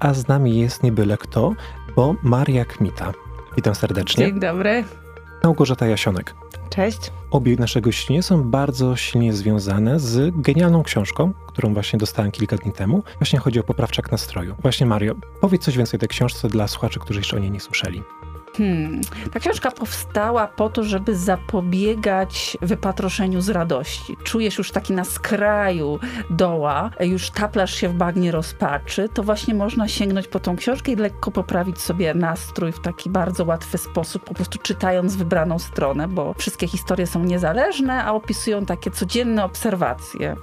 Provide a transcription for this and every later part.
a z nami jest nie byle kto, bo Maria Kmita. Witam serdecznie. Dzień dobry. Małgorzata Jasionek. Cześć. Obie nasze gościnie są bardzo silnie związane z genialną książką, którą właśnie dostałem kilka dni temu. Właśnie chodzi o poprawczak nastroju. Właśnie Mario, powiedz coś więcej o tej książce dla słuchaczy, którzy jeszcze o niej nie słyszeli. Hmm. Ta książka powstała po to, żeby zapobiegać wypatroszeniu z radości. Czujesz już taki na skraju doła, już taplasz się w bagnie rozpaczy, to właśnie można sięgnąć po tą książkę i lekko poprawić sobie nastrój w taki bardzo łatwy sposób, po prostu czytając wybraną stronę, bo wszystkie historie są niezależne, a opisują takie codzienne obserwacje.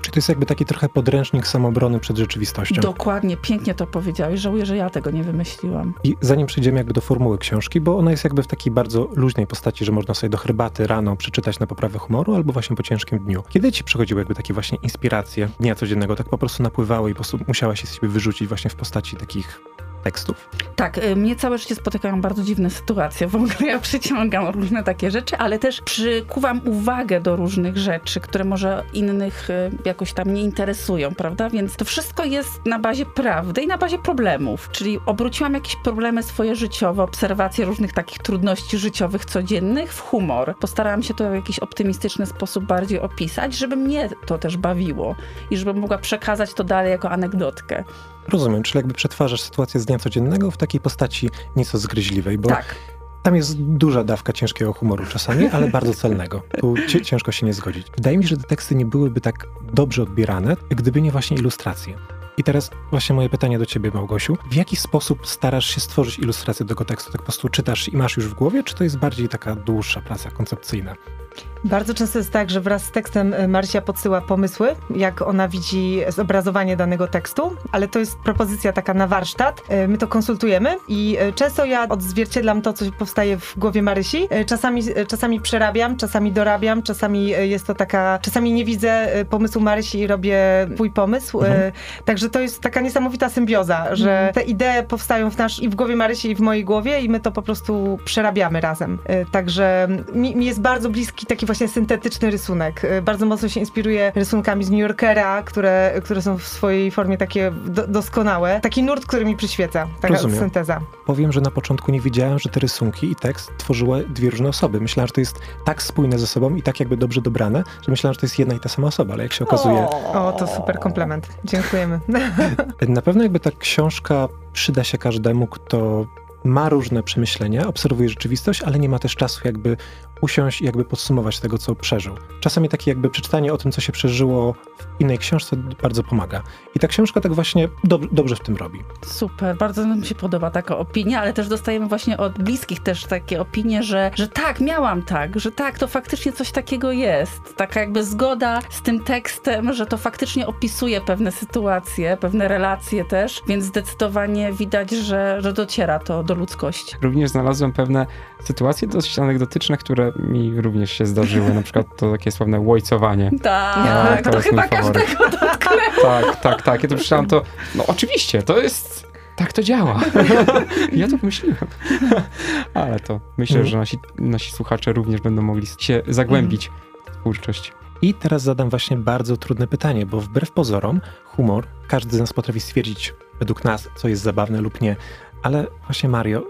Czy to jest jakby taki trochę podręcznik samobrony przed rzeczywistością? Dokładnie, pięknie to powiedziałeś. Żałuję, że ja tego nie wymyśliłam. I zanim przejdziemy jakby do formuły książki, bo ona jest jakby w takiej bardzo luźnej postaci, że można sobie do herbaty rano przeczytać na poprawę humoru albo właśnie po ciężkim dniu. Kiedy ci przychodziły jakby takie właśnie inspiracje dnia codziennego, tak po prostu napływały i po prostu musiałaś się z siebie wyrzucić właśnie w postaci takich tekstów? Tak, y, mnie całe życie spotykają bardzo dziwne sytuacje. W ogóle ja przyciągam różne takie rzeczy, ale też przykuwam uwagę do różnych rzeczy, które może innych y, jakoś tam nie interesują, prawda? Więc to wszystko jest na bazie prawdy i na bazie problemów. Czyli obróciłam jakieś problemy swoje życiowe, obserwacje różnych takich trudności życiowych codziennych w humor. Postarałam się to w jakiś optymistyczny sposób bardziej opisać, żeby mnie to też bawiło i żebym mogła przekazać to dalej jako anegdotkę. Rozumiem, czyli jakby przetwarzasz sytuację z dnia codziennego w takiej postaci nieco zgryźliwej, bo tak. tam jest duża dawka ciężkiego humoru czasami, ale bardzo celnego. Tu ciężko się nie zgodzić. Wydaje mi się, że te teksty nie byłyby tak dobrze odbierane, gdyby nie właśnie ilustracje. I teraz właśnie moje pytanie do ciebie, Małgosiu. W jaki sposób starasz się stworzyć ilustrację do tego tekstu? Tak po prostu czytasz i masz już w głowie, czy to jest bardziej taka dłuższa praca koncepcyjna? Bardzo często jest tak, że wraz z tekstem e, Marcia podsyła pomysły, jak ona widzi zobrazowanie danego tekstu, ale to jest propozycja taka na warsztat. E, my to konsultujemy i e, często ja odzwierciedlam to, co powstaje w głowie Marysi. Czasami, czasami przerabiam, czasami dorabiam, czasami jest to taka, czasami nie widzę pomysłu Marysi i robię mój pomysł. Mhm. Także to jest taka niesamowita symbioza, że mhm. te idee powstają w nasz i w głowie Marysi i w mojej głowie i my to po prostu przerabiamy razem. Także mi, mi jest bardzo bliski taki właśnie syntetyczny rysunek. Y, bardzo mocno się inspiruje rysunkami z New Yorkera, które, które są w swojej formie takie do, doskonałe. Taki nurt, który mi przyświeca, taka Rozumiem. synteza. Powiem, że na początku nie wiedziałem, że te rysunki i tekst tworzyły dwie różne osoby. Myślałem, że to jest tak spójne ze sobą i tak jakby dobrze dobrane, że myślałem, że to jest jedna i ta sama osoba, ale jak się okazuje... O, to super komplement. Dziękujemy. Na pewno jakby ta książka przyda się każdemu, kto ma różne przemyślenia, obserwuje rzeczywistość, ale nie ma też czasu jakby usiąść i jakby podsumować tego, co przeżył. Czasami takie jakby przeczytanie o tym, co się przeżyło w innej książce bardzo pomaga. I ta książka tak właśnie dob dobrze w tym robi. Super, bardzo mi się podoba taka opinia, ale też dostajemy właśnie od bliskich też takie opinie, że, że tak, miałam tak, że tak, to faktycznie coś takiego jest. Taka jakby zgoda z tym tekstem, że to faktycznie opisuje pewne sytuacje, pewne relacje też, więc zdecydowanie widać, że, że dociera to do ludzkości. Również znalazłem pewne sytuacje dość anegdotyczne, które mi również się zdarzyły. Na przykład to takie sławne łojcowanie. Tak, to, to chyba faworyt. każdego dotknęło. Tak, tak, tak. Ja to przeczytałem to, no oczywiście, to jest... Tak to działa. ja to pomyśliłem. Ale to myślę, mm. że nasi, nasi słuchacze również będą mogli się zagłębić w twórczość. I teraz zadam właśnie bardzo trudne pytanie, bo wbrew pozorom humor każdy z nas potrafi stwierdzić według nas, co jest zabawne lub nie. Ale właśnie Mario,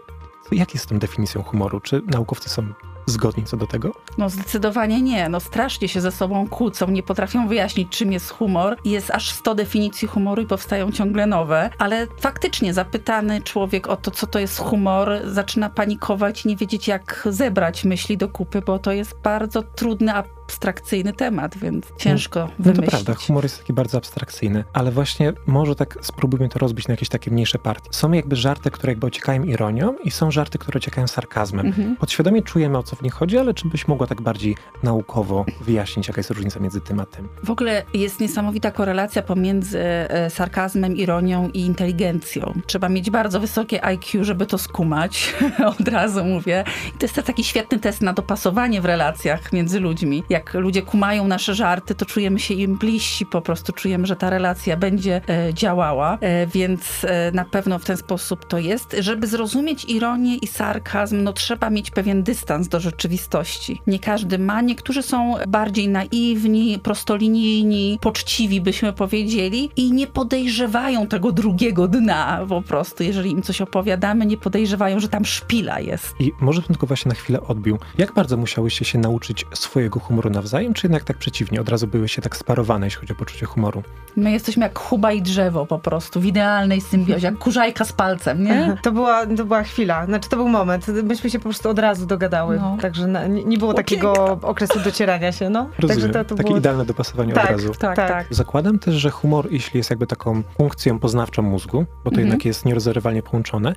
jak jest z tą definicją humoru? Czy naukowcy są zgodni co do tego? No zdecydowanie nie. No strasznie się ze sobą kłócą, nie potrafią wyjaśnić, czym jest humor. Jest aż 100 definicji humoru i powstają ciągle nowe. Ale faktycznie zapytany człowiek o to, co to jest humor, zaczyna panikować nie wiedzieć, jak zebrać myśli do kupy, bo to jest bardzo trudny, a abstrakcyjny temat, więc ciężko no, wymyślić. No to prawda, humor jest taki bardzo abstrakcyjny, ale właśnie może tak spróbujmy to rozbić na jakieś takie mniejsze partie. Są jakby żarty, które jakby ociekają ironią i są żarty, które ociekają sarkazmem. Mhm. Podświadomie czujemy, o co w nich chodzi, ale czy byś mogła tak bardziej naukowo wyjaśnić, jaka jest różnica między tym a tym? W ogóle jest niesamowita korelacja pomiędzy e, sarkazmem, ironią i inteligencją. Trzeba mieć bardzo wysokie IQ, żeby to skumać, od razu mówię. I to jest taki świetny test na dopasowanie w relacjach między ludźmi. Jak jak ludzie kumają nasze żarty, to czujemy się im bliżsi, po prostu czujemy, że ta relacja będzie e, działała, e, więc e, na pewno w ten sposób to jest. Żeby zrozumieć ironię i sarkazm, no trzeba mieć pewien dystans do rzeczywistości. Nie każdy ma, niektórzy są bardziej naiwni, prostolinijni, poczciwi byśmy powiedzieli i nie podejrzewają tego drugiego dna po prostu. Jeżeli im coś opowiadamy, nie podejrzewają, że tam szpila jest. I może bym tylko właśnie na chwilę odbił. Jak bardzo musiałyście się nauczyć swojego humoru nawzajem, czy jednak tak przeciwnie, od razu były się tak sparowane, jeśli chodzi o poczucie humoru? My jesteśmy jak chuba i drzewo po prostu, w idealnej symbiozie, jak kurzajka z palcem, nie? To była, to była chwila, znaczy to był moment. Myśmy się po prostu od razu dogadały, No. także na, nie, było takiego okresu docierania się, no. Rozumiem. Także to, to Takie było... idealne dopasowanie Tak, obrazu. Tak, Tak. tak. Zakładam też, że humor, jeśli jest jakby taką funkcją poznawczą mózgu, bo to Mhm. jednak jest nierozerwalnie połączone,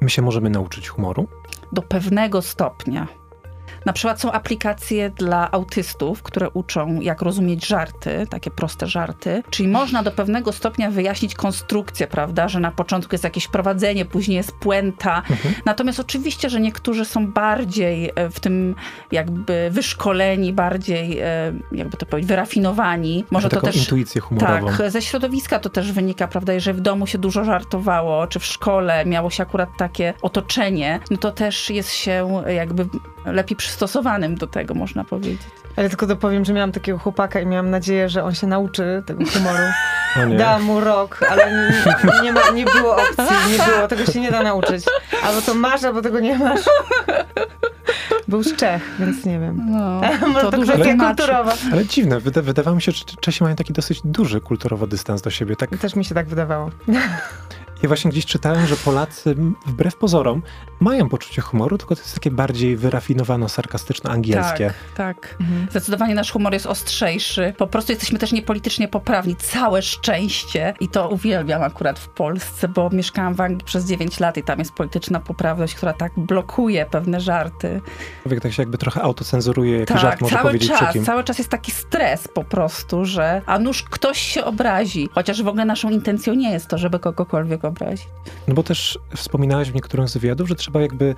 my się możemy nauczyć humoru. Do pewnego stopnia. Na przykład są aplikacje dla autystów, które uczą, jak rozumieć żarty, takie proste żarty. Czyli można do pewnego stopnia wyjaśnić konstrukcję, prawda, że na początku jest jakieś prowadzenie, później jest puenta. Mhm. Natomiast oczywiście, że niektórzy są bardziej e, w tym jakby wyszkoleni, bardziej, e, jakby to powiedzieć, wyrafinowani. Może to też intuicję humorową. Tak, ze środowiska to też wynika, prawda? Jeżeli w domu się dużo żartowało, czy w szkole miało się akurat takie otoczenie, no to też jest się jakby lepiej przystosowanym do tego, można powiedzieć. Ale tylko dopowiem, że miałam takiego chłopaka i miałam nadzieję, że on się nauczy tego humoru. Dałam mu rok, ale nie, nie, ma, nie było opcji, nie było, tego się nie da nauczyć. Albo to masz, albo tego nie masz. Był z Czech, więc nie wiem. No, Może to, dużo kwestia tłumaczy. kulturowa. Ale dziwne, wyda, wydawało mi się, że Czesi mają taki dosyć duży kulturowo dystans do siebie. Tak, Też mi się tak wydawało. ja właśnie gdzieś czytałem, że Polacy wbrew pozorom mają poczucie humoru, tylko to jest takie bardziej wyrafinowane, sarkastyczne, angielskie. Tak, tak. Mhm. Zdecydowanie nasz humor jest ostrzejszy. Po prostu jesteśmy też niepolitycznie poprawni. Całe szczęście. I to uwielbiam akurat w Polsce, bo mieszkałam w Anglii przez 9 lat i tam jest polityczna poprawność, która tak blokuje pewne żarty. Człowiek tak się jakby trochę autocenzuruje, jaki Tak, żart może cały powiedzieć czas, cały czas jest taki stres po prostu, że a nuż ktoś się obrazi. Chociaż w ogóle naszą intencją nie jest to, żeby kogokolwiek obrazić. No bo też wspominałeś w niektórych z wywiadów, że trzeba jakby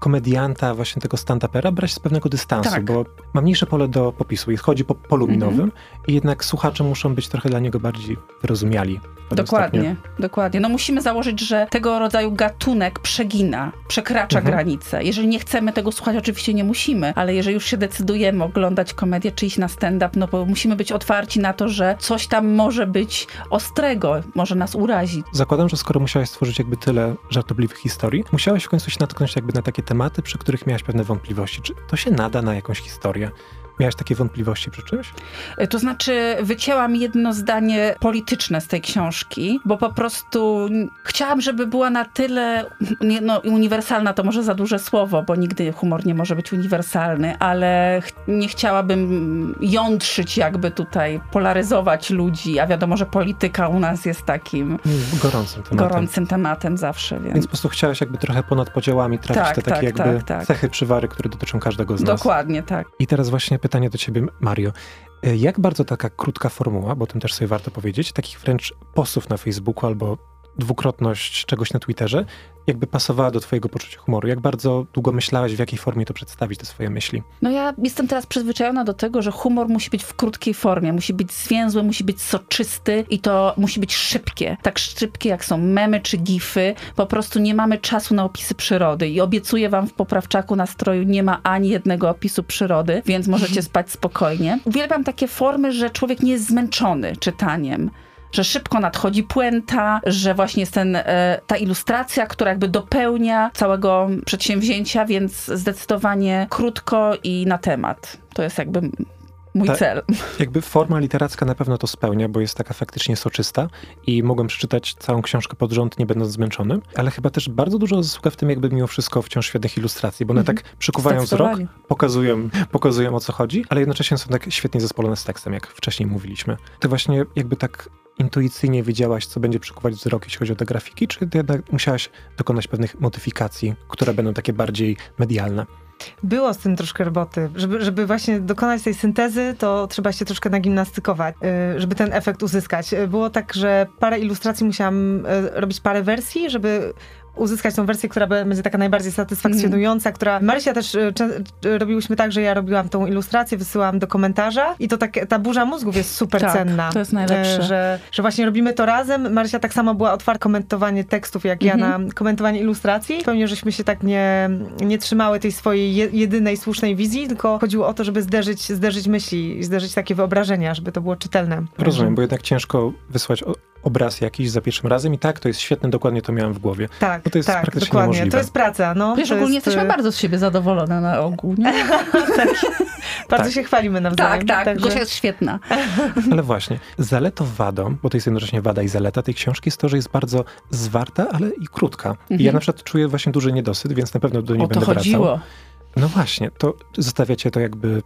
komedianta, właśnie tego stand-upera brać z pewnego dystansu, Tak. bo ma mniejsze pole do popisu i chodzi po polu Mhm. minowym i jednak słuchacze muszą być trochę dla niego bardziej wyrozumiali. Dokładnie, stopniu. dokładnie. No musimy założyć, że tego rodzaju gatunek przegina, przekracza Mhm. granice. Jeżeli nie chcemy tego słuchać, oczywiście nie musimy, ale jeżeli już się decydujemy oglądać komedię czy iść na stand-up, no bo musimy być otwarci na to, że coś tam może być ostrego, może nas urazić. Zakładam, że skoro musiałeś stworzyć jakby tyle żartobliwych historii, musiałeś w końcu się natknąć jakby na takie tematy, przy których miałeś pewne wątpliwości. Czy to się nada na jakąś historię? Miałeś takie wątpliwości przy czymś? Y, To znaczy, wycięłam jedno zdanie polityczne z tej książki, bo po prostu chciałam, żeby była na tyle, no uniwersalna to może za duże słowo, bo nigdy humor nie może być uniwersalny, ale ch- nie chciałabym jątrzyć jakby tutaj, polaryzować ludzi, a wiadomo, że polityka u nas jest takim Mm, Gorącym tematem. gorącym tematem zawsze, więc... Więc po prostu chciałeś jakby trochę ponad podziałami trafić Tak, te takie tak, jakby tak, tak. cechy, przywary, które dotyczą każdego z nas. Dokładnie, tak. I teraz właśnie pytanie do ciebie, Mario. E, Jak bardzo taka krótka formuła, bo o tym też sobie warto powiedzieć, takich wręcz postów na Facebooku albo dwukrotność czegoś na Twitterze, jakby pasowała do twojego poczucia humoru? Jak bardzo długo myślałeś, w jakiej formie to przedstawić, te swoje myśli? No ja jestem teraz przyzwyczajona do tego, że humor musi być w krótkiej formie, musi być zwięzły, musi być soczysty i to musi być szybkie. Tak szybkie jak są memy czy gify. Po prostu nie mamy czasu na opisy przyrody i obiecuję wam w poprawczaku nastroju nie ma ani jednego opisu przyrody, więc możecie spać spokojnie. Uwielbiam takie formy, że człowiek nie jest zmęczony czytaniem że szybko nadchodzi puenta, że właśnie jest ten, e, ta ilustracja, która jakby dopełnia całego przedsięwzięcia, więc zdecydowanie krótko i na temat. To jest jakby mój Tak. cel. Jakby forma literacka na pewno to spełnia, bo jest taka faktycznie soczysta i mogłem przeczytać całą książkę pod rząd, nie będąc zmęczonym, ale chyba też bardzo dużo zasługa w tym jakby mimo wszystko wciąż świetnych ilustracji, bo one Mhm. tak przykuwają wzrok, pokazują, pokazują o co chodzi, ale jednocześnie są tak świetnie zespolone z tekstem, jak wcześniej mówiliśmy. Ty właśnie jakby tak intuicyjnie wiedziałaś, co będzie przykuwać wzrok, jeśli chodzi o te grafiki, czy jednak musiałaś dokonać pewnych modyfikacji, które będą takie bardziej medialne? Było z tym troszkę roboty. Żeby, żeby właśnie dokonać tej syntezy, to trzeba się troszkę nagimnastykować, y, żeby ten efekt uzyskać. Y, Było tak, że parę ilustracji musiałam y, robić parę wersji, żeby uzyskać tą wersję, która będzie taka najbardziej satysfakcjonująca, która Marysia też e, e, robiłyśmy tak, że ja robiłam tą ilustrację, wysyłam do komentarza i to tak, ta burza mózgów jest super Tak, cenna. to jest najlepsze. E, Że, że właśnie robimy to razem. Marysia tak samo była otwarta na komentowanie tekstów, jak ja Mhm. na komentowanie ilustracji. Pewnie, żeśmy się tak nie, nie trzymały tej swojej je, jedynej słusznej wizji, tylko chodziło o to, żeby zderzyć, zderzyć myśli i zderzyć takie wyobrażenia, żeby to było czytelne. Rozumiem, bo jednak ciężko wysłać obraz jakiś za pierwszym razem i tak, to jest świetne, dokładnie to miałem w głowie. Tak, No to jest tak, praktycznie dokładnie. niemożliwe. To jest praca, no. Wiesz, ogólnie jest, jesteśmy e, bardzo z siebie zadowolone na ogół, nie? Bardzo Tak. się chwalimy nawzajem. Tak, tak, także- Gosia jest świetna. Ale właśnie, zaletą wadą, bo to jest jednocześnie wada i zaleta tej książki, jest to, że jest bardzo zwarta, ale i krótka. I ja Mhm. na przykład czuję właśnie duży niedosyt, więc na pewno do niej O to będę wracał. chodziło. No właśnie, to zostawiacie to jakby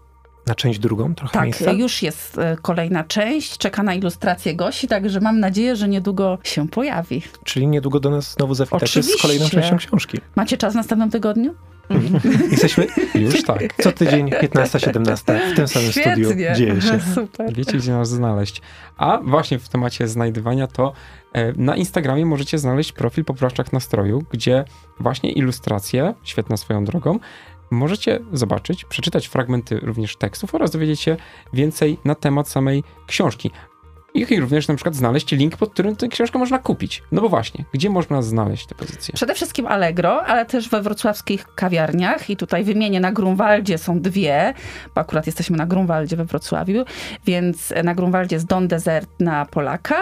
na część drugą, trochę Tak, miejsca? już jest e, kolejna część, czeka na ilustrację Gosi, także mam nadzieję, że niedługo się pojawi. Czyli niedługo do nas znowu zawitacie z kolejną częścią książki. Macie czas w następnym tygodniu? Jesteśmy Już tak. co tydzień 15-17 w tym samym studiu. Dzieje się. Super. Wiecie, gdzie nas znaleźć. A właśnie w temacie znajdywania to e, na Instagramie możecie znaleźć profil Poprawczak Nastroju, gdzie właśnie ilustracje, świetna swoją drogą, możecie zobaczyć, przeczytać fragmenty również tekstów oraz dowiedzieć się więcej na temat samej książki. I również na przykład znaleźć link, pod którym tę książkę można kupić. No bo właśnie, gdzie można znaleźć te pozycje? Przede wszystkim Allegro, ale też we wrocławskich kawiarniach i tutaj wymienię na Grunwaldzie są dwie, bo akurat jesteśmy na Grunwaldzie we Wrocławiu, więc na Grunwaldzie jest Don Desert na Polaka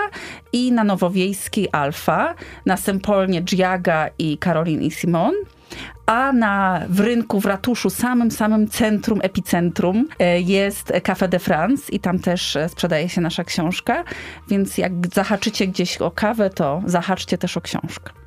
i na Nowowiejskiej Alfa, na Sempolnie Giaga i Karolin i Simon. A na, w rynku, w ratuszu, samym, samym centrum, epicentrum e, jest Café de France i tam też e, sprzedaje się nasza książka, więc jak zahaczycie gdzieś o kawę, to zahaczcie też o książkę.